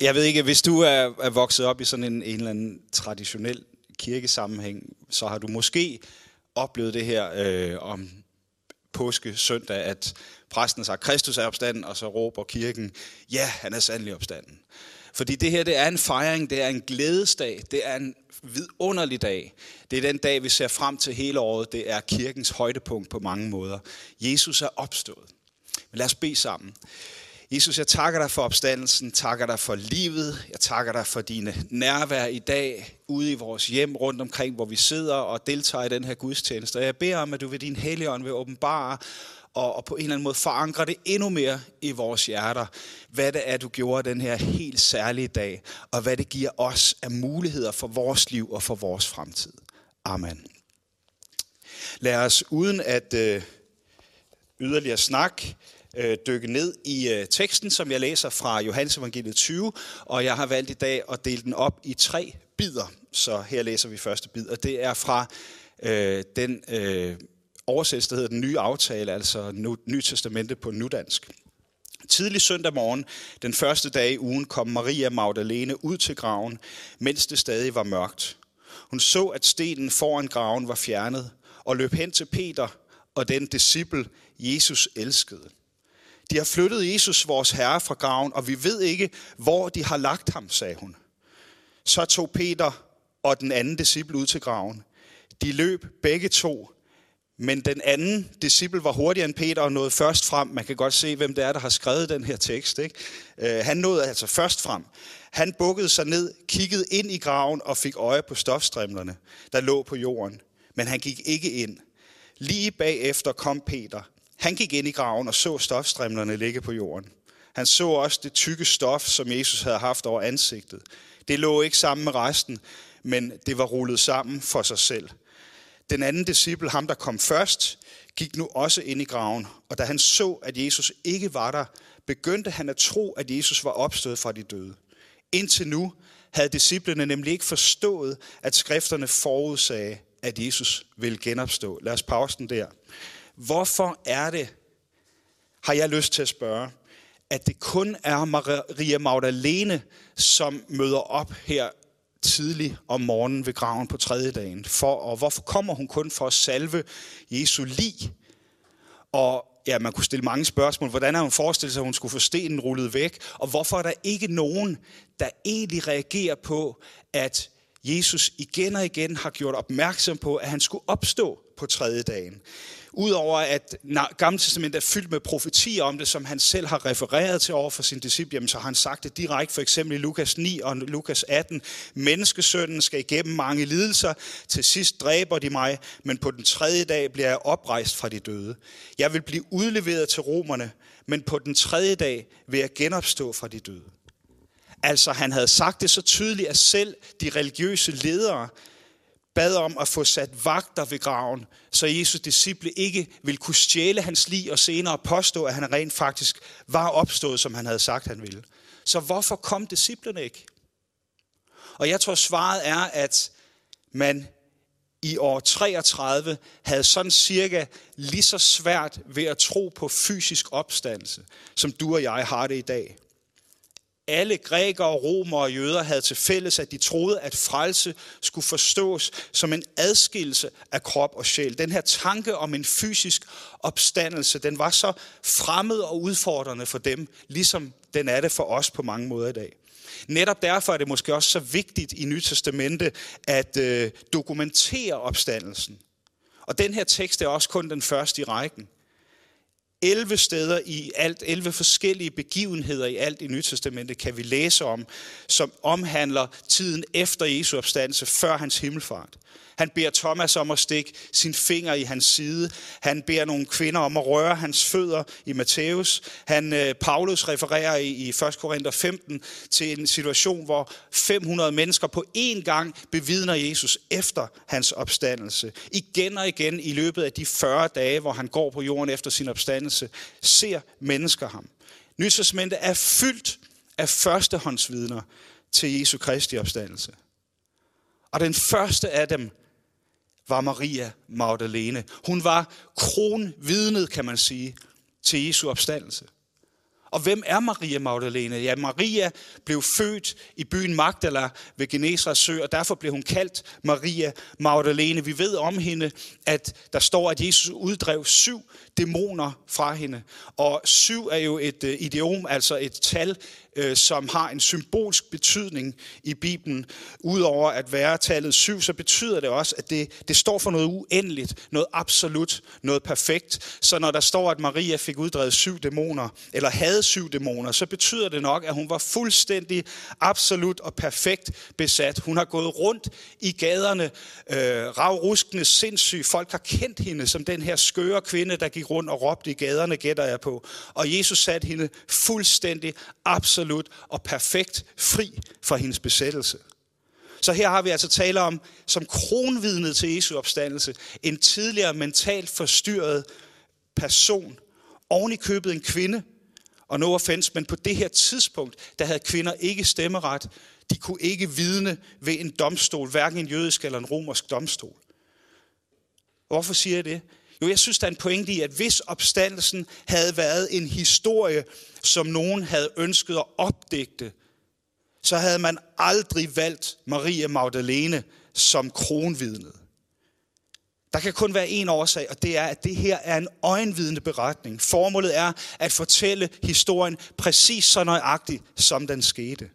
Jeg ved ikke, hvis du er, er vokset op i sådan en, en eller anden traditionel kirkesammenhæng, så har du måske oplevet det her øh, om påske søndag, at præsten siger, Kristus er opstanden, og så råber kirken, ja, han er sandelig opstanden. Fordi det her, det er en fejring, det er en glædesdag, det er en vidunderlig dag. Det er den dag, vi ser frem til hele året. Det er kirkens højdepunkt på mange måder. Jesus er opstået. Men lad os bede sammen. Jesus, jeg takker dig for opstandelsen, takker dig for livet, jeg takker dig for dine nærvær i dag, ude i vores hjem, rundt omkring, hvor vi sidder og deltager i den her gudstjeneste. Og jeg beder om, at du ved din helligånd vil åbenbare og, og på en eller anden måde forankre det endnu mere i vores hjerter, hvad det er, du gjorde den her helt særlige dag, og hvad det giver os af muligheder for vores liv og for vores fremtid. Amen. Lad os uden at øh, yderligere snak, øh, dykke ned i øh, teksten, som jeg læser fra Johannes Evangeliet 20, og jeg har valgt i dag at dele den op i tre bidder. Så her læser vi første bid, og det er fra øh, den øh, oversættelse, der hedder den nye aftale, altså Nye Testamente på nudansk. Tidlig søndag morgen, den første dag i ugen, kom Maria Magdalene ud til graven, mens det stadig var mørkt. Hun så, at stenen foran graven var fjernet, og løb hen til Peter og den disciple, Jesus elskede. De har flyttet Jesus, vores Herre, fra graven, og vi ved ikke, hvor de har lagt ham, sagde hun. Så tog Peter og den anden disciple ud til graven. De løb begge to, men den anden disciple var hurtigere end Peter og nåede først frem. Man kan godt se, hvem det er, der har skrevet den her tekst. Ikke? Øh, han nåede altså først frem. Han bukkede sig ned, kiggede ind i graven og fik øje på stofstrimlerne, der lå på jorden. Men han gik ikke ind. Lige bagefter kom Peter. Han gik ind i graven og så stofstrimlerne ligge på jorden. Han så også det tykke stof, som Jesus havde haft over ansigtet. Det lå ikke sammen med resten, men det var rullet sammen for sig selv. Den anden disciple, ham der kom først, gik nu også ind i graven, og da han så, at Jesus ikke var der, begyndte han at tro, at Jesus var opstået fra de døde. Indtil nu havde disciplene nemlig ikke forstået, at skrifterne forudsagde, at Jesus ville genopstå. Lad os pause den der. Hvorfor er det, har jeg lyst til at spørge, at det kun er Maria Magdalene, som møder op her tidligt om morgenen ved graven på tredje dagen. For, og hvorfor kommer hun kun for at salve Jesu lig? Og ja, man kunne stille mange spørgsmål. Hvordan har hun forestillet sig, at hun skulle få stenen rullet væk? Og hvorfor er der ikke nogen, der egentlig reagerer på, at Jesus igen og igen har gjort opmærksom på, at han skulle opstå på tredje dagen. Udover at Gamle Testament er fyldt med profetier om det, som han selv har refereret til over for sin disciple, så har han sagt det direkte, for eksempel i Lukas 9 og Lukas 18. Menneskesønnen skal igennem mange lidelser, til sidst dræber de mig, men på den tredje dag bliver jeg oprejst fra de døde. Jeg vil blive udleveret til romerne, men på den tredje dag vil jeg genopstå fra de døde. Altså han havde sagt det så tydeligt, at selv de religiøse ledere bad om at få sat vagter ved graven, så Jesus disciple ikke ville kunne stjæle hans liv og senere påstå, at han rent faktisk var opstået, som han havde sagt, han ville. Så hvorfor kom disciplene ikke? Og jeg tror, svaret er, at man i år 33 havde sådan cirka lige så svært ved at tro på fysisk opstandelse, som du og jeg har det i dag alle grækere, romere og jøder havde til fælles, at de troede, at frelse skulle forstås som en adskillelse af krop og sjæl. Den her tanke om en fysisk opstandelse, den var så fremmed og udfordrende for dem, ligesom den er det for os på mange måder i dag. Netop derfor er det måske også så vigtigt i Nyt Testamente at øh, dokumentere opstandelsen. Og den her tekst er også kun den første i rækken. 11 steder i alt, 11 forskellige begivenheder i alt i Nytestamentet, kan vi læse om, som omhandler tiden efter Jesu opstandelse, før hans himmelfart. Han beder Thomas om at stikke sin finger i hans side. Han beder nogle kvinder om at røre hans fødder i Matthæus. Han, øh, Paulus refererer i, i 1. Korinther 15 til en situation, hvor 500 mennesker på én gang bevidner Jesus efter hans opstandelse. Igen og igen i løbet af de 40 dage, hvor han går på jorden efter sin opstandelse, ser mennesker ham. Nytestamentet er fyldt af førstehåndsvidner til Jesu Kristi opstandelse. Og den første af dem var Maria Magdalene. Hun var kronvidnet, kan man sige, til Jesu opstandelse. Og hvem er Maria Magdalene? Ja, Maria blev født i byen Magdala ved Genesrets sø, og derfor blev hun kaldt Maria Magdalene. Vi ved om hende, at der står, at Jesus uddrev syv dæmoner fra hende. Og syv er jo et øh, idiom, altså et tal, Øh, som har en symbolsk betydning i Bibelen. Udover at være tallet syv, så betyder det også, at det, det står for noget uendeligt, noget absolut, noget perfekt. Så når der står, at Maria fik uddrevet syv dæmoner, eller havde syv dæmoner, så betyder det nok, at hun var fuldstændig, absolut og perfekt besat. Hun har gået rundt i gaderne, øh, ravruskende, sindssyg. Folk har kendt hende som den her skøre kvinde, der gik rundt og råbte i gaderne, gætter jeg på. Og Jesus satte hende fuldstændig, absolut absolut og perfekt fri fra hendes besættelse. Så her har vi altså tale om, som kronvidnet til Jesu opstandelse, en tidligere mentalt forstyrret person, oven i købet en kvinde, og no offense, men på det her tidspunkt, der havde kvinder ikke stemmeret. De kunne ikke vidne ved en domstol, hverken en jødisk eller en romersk domstol. Hvorfor siger jeg det? Jo, jeg synes, der er en pointe i, at hvis opstandelsen havde været en historie, som nogen havde ønsket at opdigte, så havde man aldrig valgt Maria Magdalene som kronvidnet. Der kan kun være en årsag, og det er, at det her er en øjenvidende beretning. Formålet er at fortælle historien præcis så nøjagtigt, som den skete.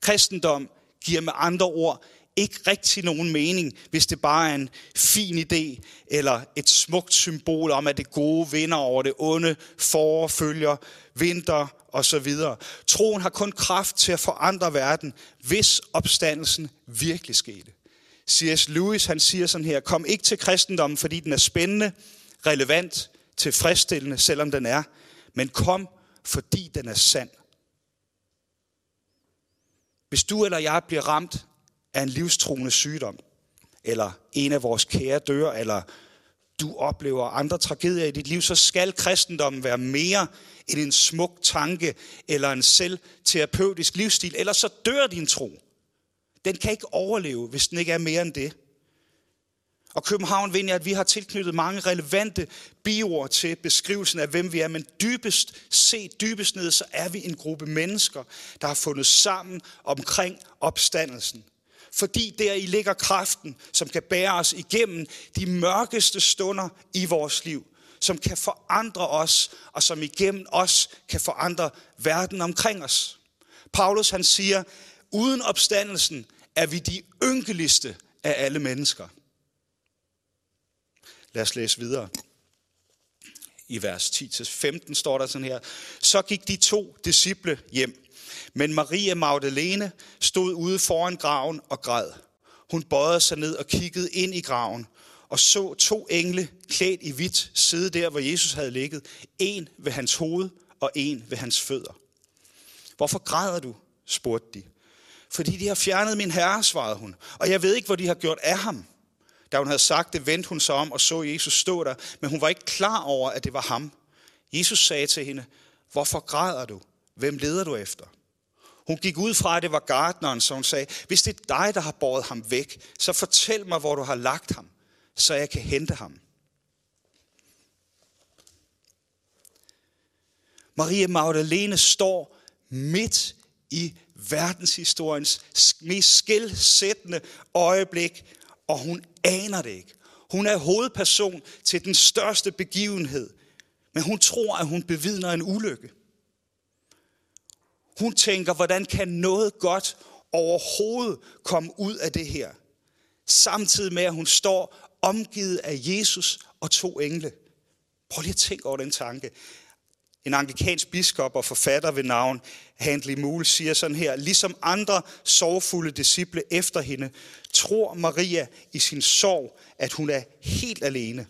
Kristendom giver med andre ord ikke rigtig nogen mening, hvis det bare er en fin idé eller et smukt symbol om, at det gode vinder over det onde, forfølger, vinter osv. Troen har kun kraft til at forandre verden, hvis opstandelsen virkelig skete. C.S. Lewis han siger sådan her, kom ikke til kristendommen, fordi den er spændende, relevant, tilfredsstillende, selvom den er, men kom, fordi den er sand. Hvis du eller jeg bliver ramt af en livstruende sygdom, eller en af vores kære dør, eller du oplever andre tragedier i dit liv, så skal kristendommen være mere end en smuk tanke eller en selvterapeutisk livsstil, ellers så dør din tro. Den kan ikke overleve, hvis den ikke er mere end det. Og København vinder, at vi har tilknyttet mange relevante biord til beskrivelsen af, hvem vi er. Men dybest set, dybest ned, så er vi en gruppe mennesker, der har fundet sammen omkring opstandelsen. Fordi der i ligger kraften, som kan bære os igennem de mørkeste stunder i vores liv. Som kan forandre os, og som igennem os kan forandre verden omkring os. Paulus han siger, uden opstandelsen er vi de ynkeligste af alle mennesker. Lad os læse videre. I vers 10-15 står der sådan her. Så gik de to disciple hjem. Men Maria Magdalene stod ude foran graven og græd. Hun bøjede sig ned og kiggede ind i graven og så to engle klædt i hvidt sidde der, hvor Jesus havde ligget. En ved hans hoved og en ved hans fødder. Hvorfor græder du? spurgte de. Fordi de har fjernet min herre, svarede hun. Og jeg ved ikke, hvor de har gjort af ham. Da hun havde sagt det, vendte hun sig om og så Jesus stå der, men hun var ikke klar over, at det var ham. Jesus sagde til hende, hvorfor græder du? Hvem leder du efter? Hun gik ud fra, at det var gardneren, så hun sagde, hvis det er dig, der har båret ham væk, så fortæl mig, hvor du har lagt ham, så jeg kan hente ham. Maria Magdalene står midt i verdenshistoriens mest skældsættende øjeblik, og hun aner det ikke. Hun er hovedperson til den største begivenhed, men hun tror, at hun bevidner en ulykke. Hun tænker, hvordan kan noget godt overhovedet komme ud af det her? Samtidig med, at hun står omgivet af Jesus og to engle. Prøv lige at tænke over den tanke. En anglikansk biskop og forfatter ved navn Handley Mule siger sådan her, ligesom andre sorgfulde disciple efter hende, tror Maria i sin sorg, at hun er helt alene.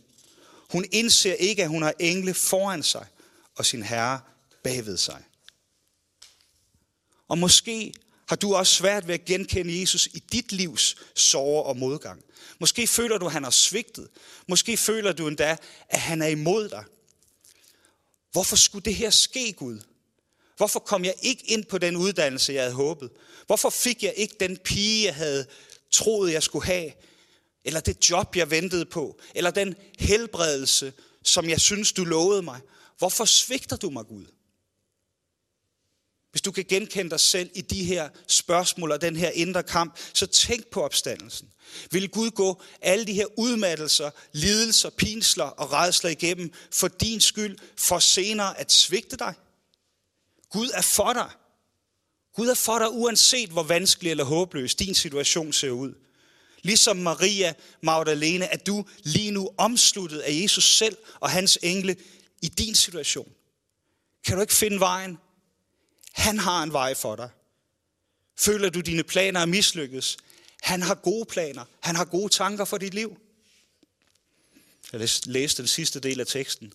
Hun indser ikke, at hun har engle foran sig og sin herre bagved sig. Og måske har du også svært ved at genkende Jesus i dit livs sorger og modgang. Måske føler du, at han har svigtet. Måske føler du endda, at han er imod dig. Hvorfor skulle det her ske, Gud? Hvorfor kom jeg ikke ind på den uddannelse, jeg havde håbet? Hvorfor fik jeg ikke den pige, jeg havde troet, jeg skulle have? Eller det job, jeg ventede på? Eller den helbredelse, som jeg synes, du lovede mig? Hvorfor svigter du mig, Gud? Hvis du kan genkende dig selv i de her spørgsmål og den her indre kamp, så tænk på opstandelsen. Vil Gud gå alle de her udmattelser, lidelser, pinsler og redsler igennem for din skyld, for senere at svigte dig? Gud er for dig. Gud er for dig, uanset hvor vanskelig eller håbløs din situation ser ud. Ligesom Maria Magdalene er du lige nu omsluttet af Jesus selv og hans engle i din situation. Kan du ikke finde vejen? Han har en vej for dig. Føler du, dine planer er mislykkes? Han har gode planer. Han har gode tanker for dit liv. Jeg læste den sidste del af teksten,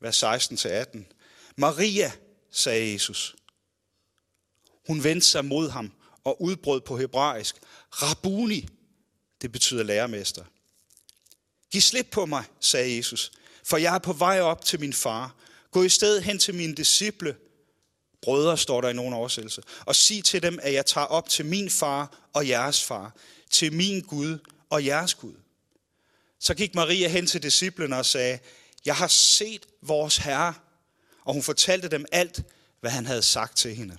vers 16-18. Maria, sagde Jesus. Hun vendte sig mod ham og udbrød på hebraisk. Rabuni, det betyder lærermester. Giv slip på mig, sagde Jesus, for jeg er på vej op til min far. Gå i stedet hen til mine disciple, brødre står der i nogle oversættelser, og sig til dem, at jeg tager op til min far og jeres far, til min Gud og jeres Gud. Så gik Maria hen til disciplene og sagde, jeg har set vores Herre, og hun fortalte dem alt, hvad han havde sagt til hende.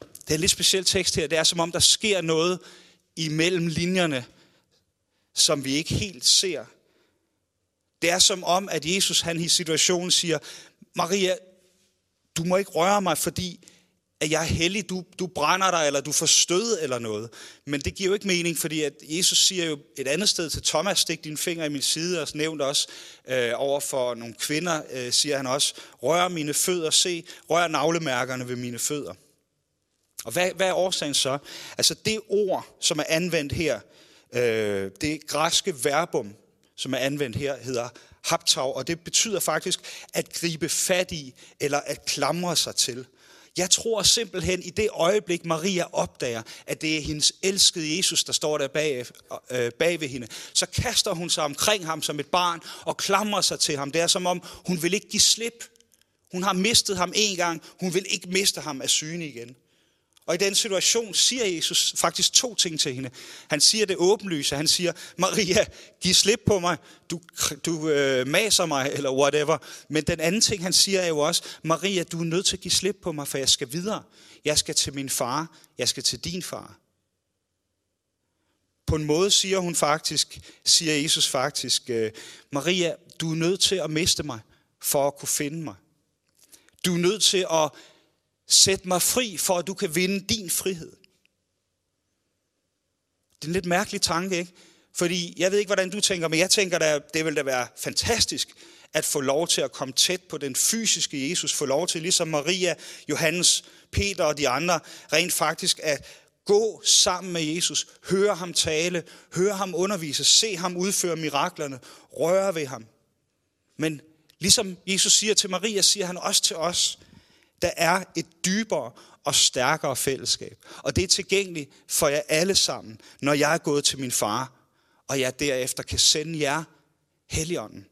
Det er en lidt speciel tekst her. Det er som om, der sker noget imellem linjerne, som vi ikke helt ser. Det er som om, at Jesus han i situationen siger, Maria, du må ikke røre mig, fordi at jeg er hellig, du, du brænder dig, eller du får stød eller noget. Men det giver jo ikke mening, fordi at Jesus siger jo et andet sted til Thomas, stik din finger i min side, og nævnt også øh, over for nogle kvinder, øh, siger han også, rør mine fødder, se, rør navlemærkerne ved mine fødder. Og hvad, hvad er årsagen så? Altså det ord, som er anvendt her, øh, det græske verbum, som er anvendt her, hedder haptag, og det betyder faktisk at gribe fat i, eller at klamre sig til. Jeg tror simpelthen i det øjeblik, Maria opdager, at det er hendes elskede Jesus, der står der bag, øh, bag ved hende, så kaster hun sig omkring ham som et barn og klamrer sig til ham. Det er som om, hun vil ikke give slip. Hun har mistet ham en gang, hun vil ikke miste ham af syne igen. Og i den situation siger Jesus faktisk to ting til hende. Han siger det åbenlyse. Han siger, Maria, giv slip på mig. Du, du øh, maser mig, eller whatever. Men den anden ting, han siger er jo også, Maria, du er nødt til at give slip på mig, for jeg skal videre. Jeg skal til min far. Jeg skal til din far. På en måde siger hun faktisk, siger Jesus faktisk, øh, Maria, du er nødt til at miste mig, for at kunne finde mig. Du er nødt til at Sæt mig fri, for at du kan vinde din frihed. Det er en lidt mærkelig tanke, ikke? Fordi jeg ved ikke, hvordan du tænker, men jeg tænker, at det ville da være fantastisk at få lov til at komme tæt på den fysiske Jesus. Få lov til, ligesom Maria, Johannes, Peter og de andre, rent faktisk at gå sammen med Jesus, høre ham tale, høre ham undervise, se ham udføre miraklerne, røre ved ham. Men ligesom Jesus siger til Maria, siger han også til os, der er et dybere og stærkere fællesskab. Og det er tilgængeligt for jer alle sammen, når jeg er gået til min far, og jeg derefter kan sende jer Helligånden.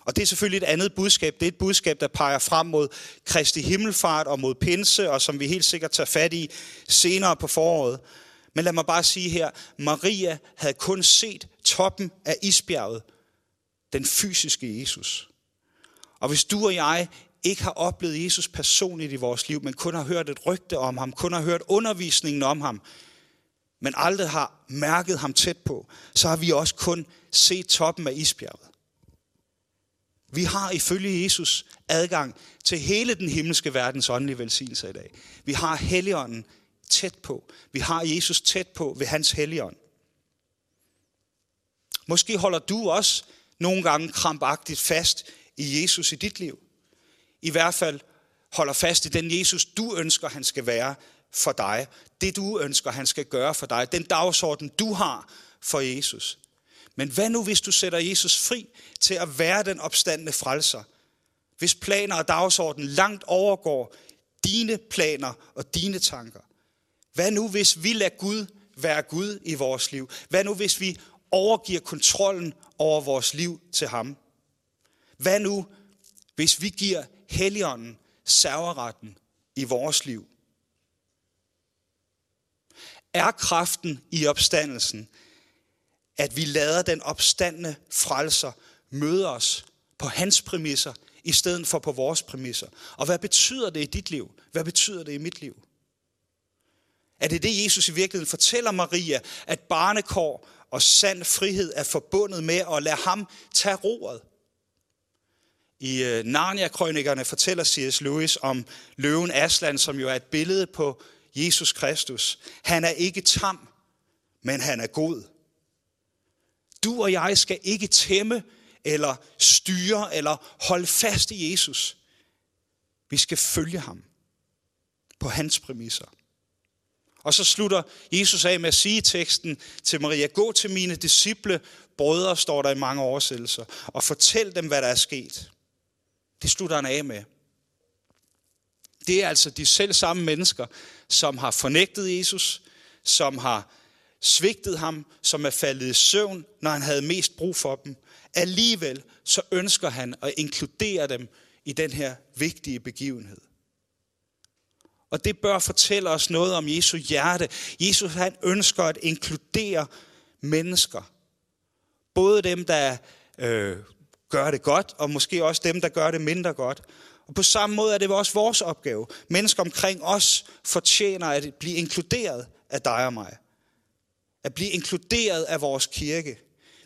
Og det er selvfølgelig et andet budskab. Det er et budskab, der peger frem mod Kristi himmelfart og mod pinse, og som vi helt sikkert tager fat i senere på foråret. Men lad mig bare sige her, Maria havde kun set toppen af isbjerget, den fysiske Jesus. Og hvis du og jeg ikke har oplevet Jesus personligt i vores liv, men kun har hørt et rygte om ham, kun har hørt undervisningen om ham, men aldrig har mærket ham tæt på, så har vi også kun set toppen af isbjerget. Vi har ifølge Jesus adgang til hele den himmelske verdens åndelige velsignelse i dag. Vi har Helligånden tæt på. Vi har Jesus tæt på ved hans Helligånd. Måske holder du også nogle gange krampagtigt fast i Jesus i dit liv. I hvert fald holder fast i den Jesus, du ønsker, han skal være for dig. Det du ønsker, han skal gøre for dig. Den dagsorden, du har for Jesus. Men hvad nu, hvis du sætter Jesus fri til at være den opstandende frelser? Hvis planer og dagsorden langt overgår dine planer og dine tanker? Hvad nu, hvis vi lader Gud være Gud i vores liv? Hvad nu, hvis vi overgiver kontrollen over vores liv til ham? Hvad nu, hvis vi giver Helligånden serveretten i vores liv? Er kraften i opstandelsen, at vi lader den opstandende frelser møde os på hans præmisser, i stedet for på vores præmisser. Og hvad betyder det i dit liv? Hvad betyder det i mit liv? Er det det, Jesus i virkeligheden fortæller Maria, at barnekår og sand frihed er forbundet med at lade ham tage roret? I øh, Narnia-krønikerne fortæller C.S. Lewis om løven Aslan, som jo er et billede på Jesus Kristus. Han er ikke tam, men han er god. Du og jeg skal ikke tæmme eller styre eller holde fast i Jesus. Vi skal følge ham på hans præmisser. Og så slutter Jesus af med at sige i teksten til Maria, gå til mine disciple, brødre, står der i mange oversættelser, og fortæl dem, hvad der er sket. Det slutter han af med. Det er altså de selv samme mennesker, som har fornægtet Jesus, som har svigtet ham, som er faldet i søvn, når han havde mest brug for dem. Alligevel så ønsker han at inkludere dem i den her vigtige begivenhed. Og det bør fortælle os noget om Jesu hjerte. Jesus han ønsker at inkludere mennesker. Både dem, der øh, gør det godt, og måske også dem, der gør det mindre godt. Og på samme måde er det også vores opgave. Mennesker omkring os fortjener at blive inkluderet af dig og mig. At blive inkluderet af vores kirke.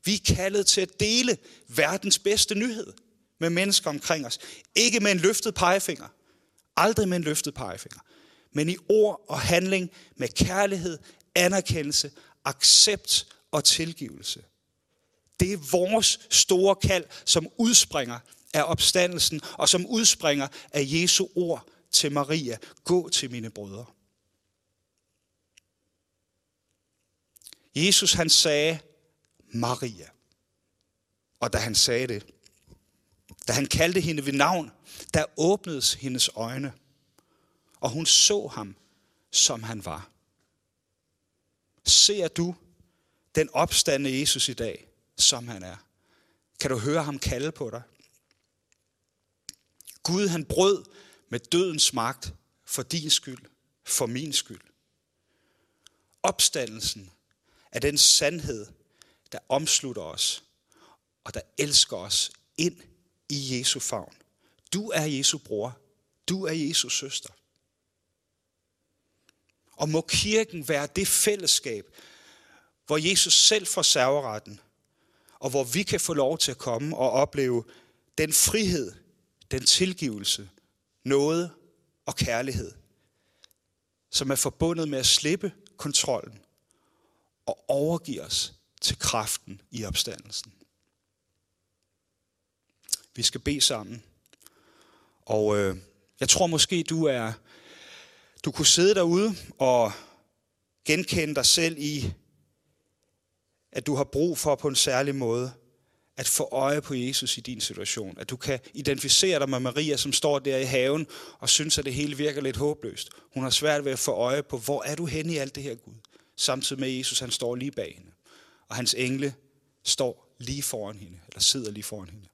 Vi er kaldet til at dele verdens bedste nyhed med mennesker omkring os. Ikke med en løftet pegefinger. Aldrig med en løftet pegefinger. Men i ord og handling med kærlighed, anerkendelse, accept og tilgivelse. Det er vores store kald, som udspringer af opstandelsen, og som udspringer af Jesu ord til Maria. Gå til mine brødre. Jesus han sagde, Maria. Og da han sagde det, da han kaldte hende ved navn, der åbnedes hendes øjne, og hun så ham, som han var. Ser du den opstande Jesus i dag, som han er? Kan du høre ham kalde på dig? Gud han brød med dødens magt for din skyld, for min skyld. Opstandelsen er den sandhed, der omslutter os, og der elsker os ind i Jesu favn. Du er Jesu bror. Du er Jesu søster. Og må kirken være det fællesskab, hvor Jesus selv får serveretten, og hvor vi kan få lov til at komme og opleve den frihed, den tilgivelse, noget og kærlighed, som er forbundet med at slippe kontrollen og overgive os til kraften i opstandelsen. Vi skal bede sammen. Og øh, jeg tror måske, du er du kunne sidde derude og genkende dig selv i, at du har brug for på en særlig måde at få øje på Jesus i din situation. At du kan identificere dig med Maria, som står der i haven og synes, at det hele virker lidt håbløst. Hun har svært ved at få øje på, hvor er du henne i alt det her, Gud? Samtidig med Jesus, han står lige bag hende. Og hans engle står lige foran hende, eller sidder lige foran hende.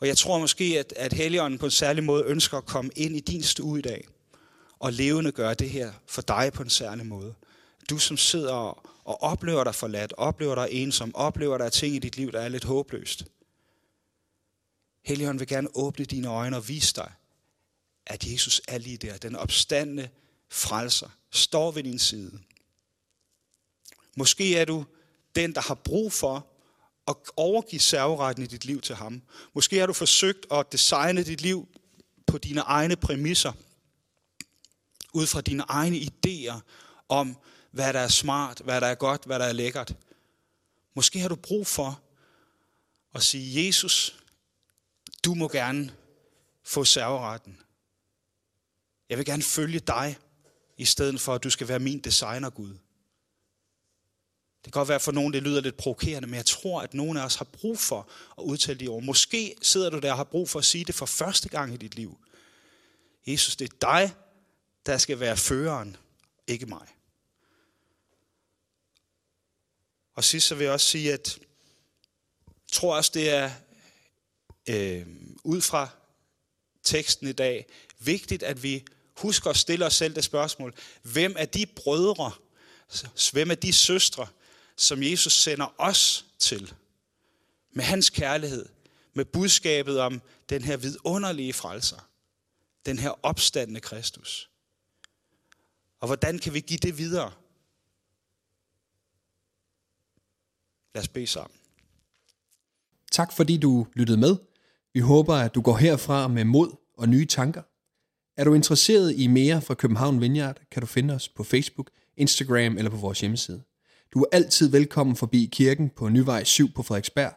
Og jeg tror måske, at, at Helligånden på en særlig måde ønsker at komme ind i din stue i dag, og levende gøre det her for dig på en særlig måde. Du som sidder og, og oplever dig forladt, oplever dig ensom, oplever der ting i dit liv, der er lidt håbløst. Helligånden vil gerne åbne dine øjne og vise dig, at Jesus er lige der. Den opstandende frelser står ved din side. Måske er du den, der har brug for at overgive serveretten i dit liv til ham. Måske har du forsøgt at designe dit liv på dine egne præmisser, ud fra dine egne idéer om, hvad der er smart, hvad der er godt, hvad der er lækkert. Måske har du brug for at sige, Jesus, du må gerne få serveretten. Jeg vil gerne følge dig, i stedet for at du skal være min designer, Gud. Det kan godt være for nogen, det lyder lidt provokerende, men jeg tror, at nogen af os har brug for at udtale de ord. Måske sidder du der og har brug for at sige det for første gang i dit liv. Jesus, det er dig, der skal være føreren, ikke mig. Og sidst så vil jeg også sige, at jeg tror også, det er øh, ud fra teksten i dag vigtigt, at vi husker at stille os selv det spørgsmål. Hvem er de brødre, hvem er de søstre, som Jesus sender os til? Med hans kærlighed, med budskabet om den her vidunderlige frelser, den her opstandende Kristus. Og hvordan kan vi give det videre? Lad os bede sammen. Tak fordi du lyttede med. Vi håber, at du går herfra med mod og nye tanker. Er du interesseret i mere fra København Vineyard, kan du finde os på Facebook, Instagram eller på vores hjemmeside. Du er altid velkommen forbi kirken på Nyvej 7 på Frederiksberg,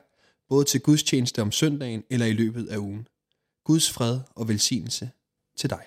både til gudstjeneste om søndagen eller i løbet af ugen. Guds fred og velsignelse til dig.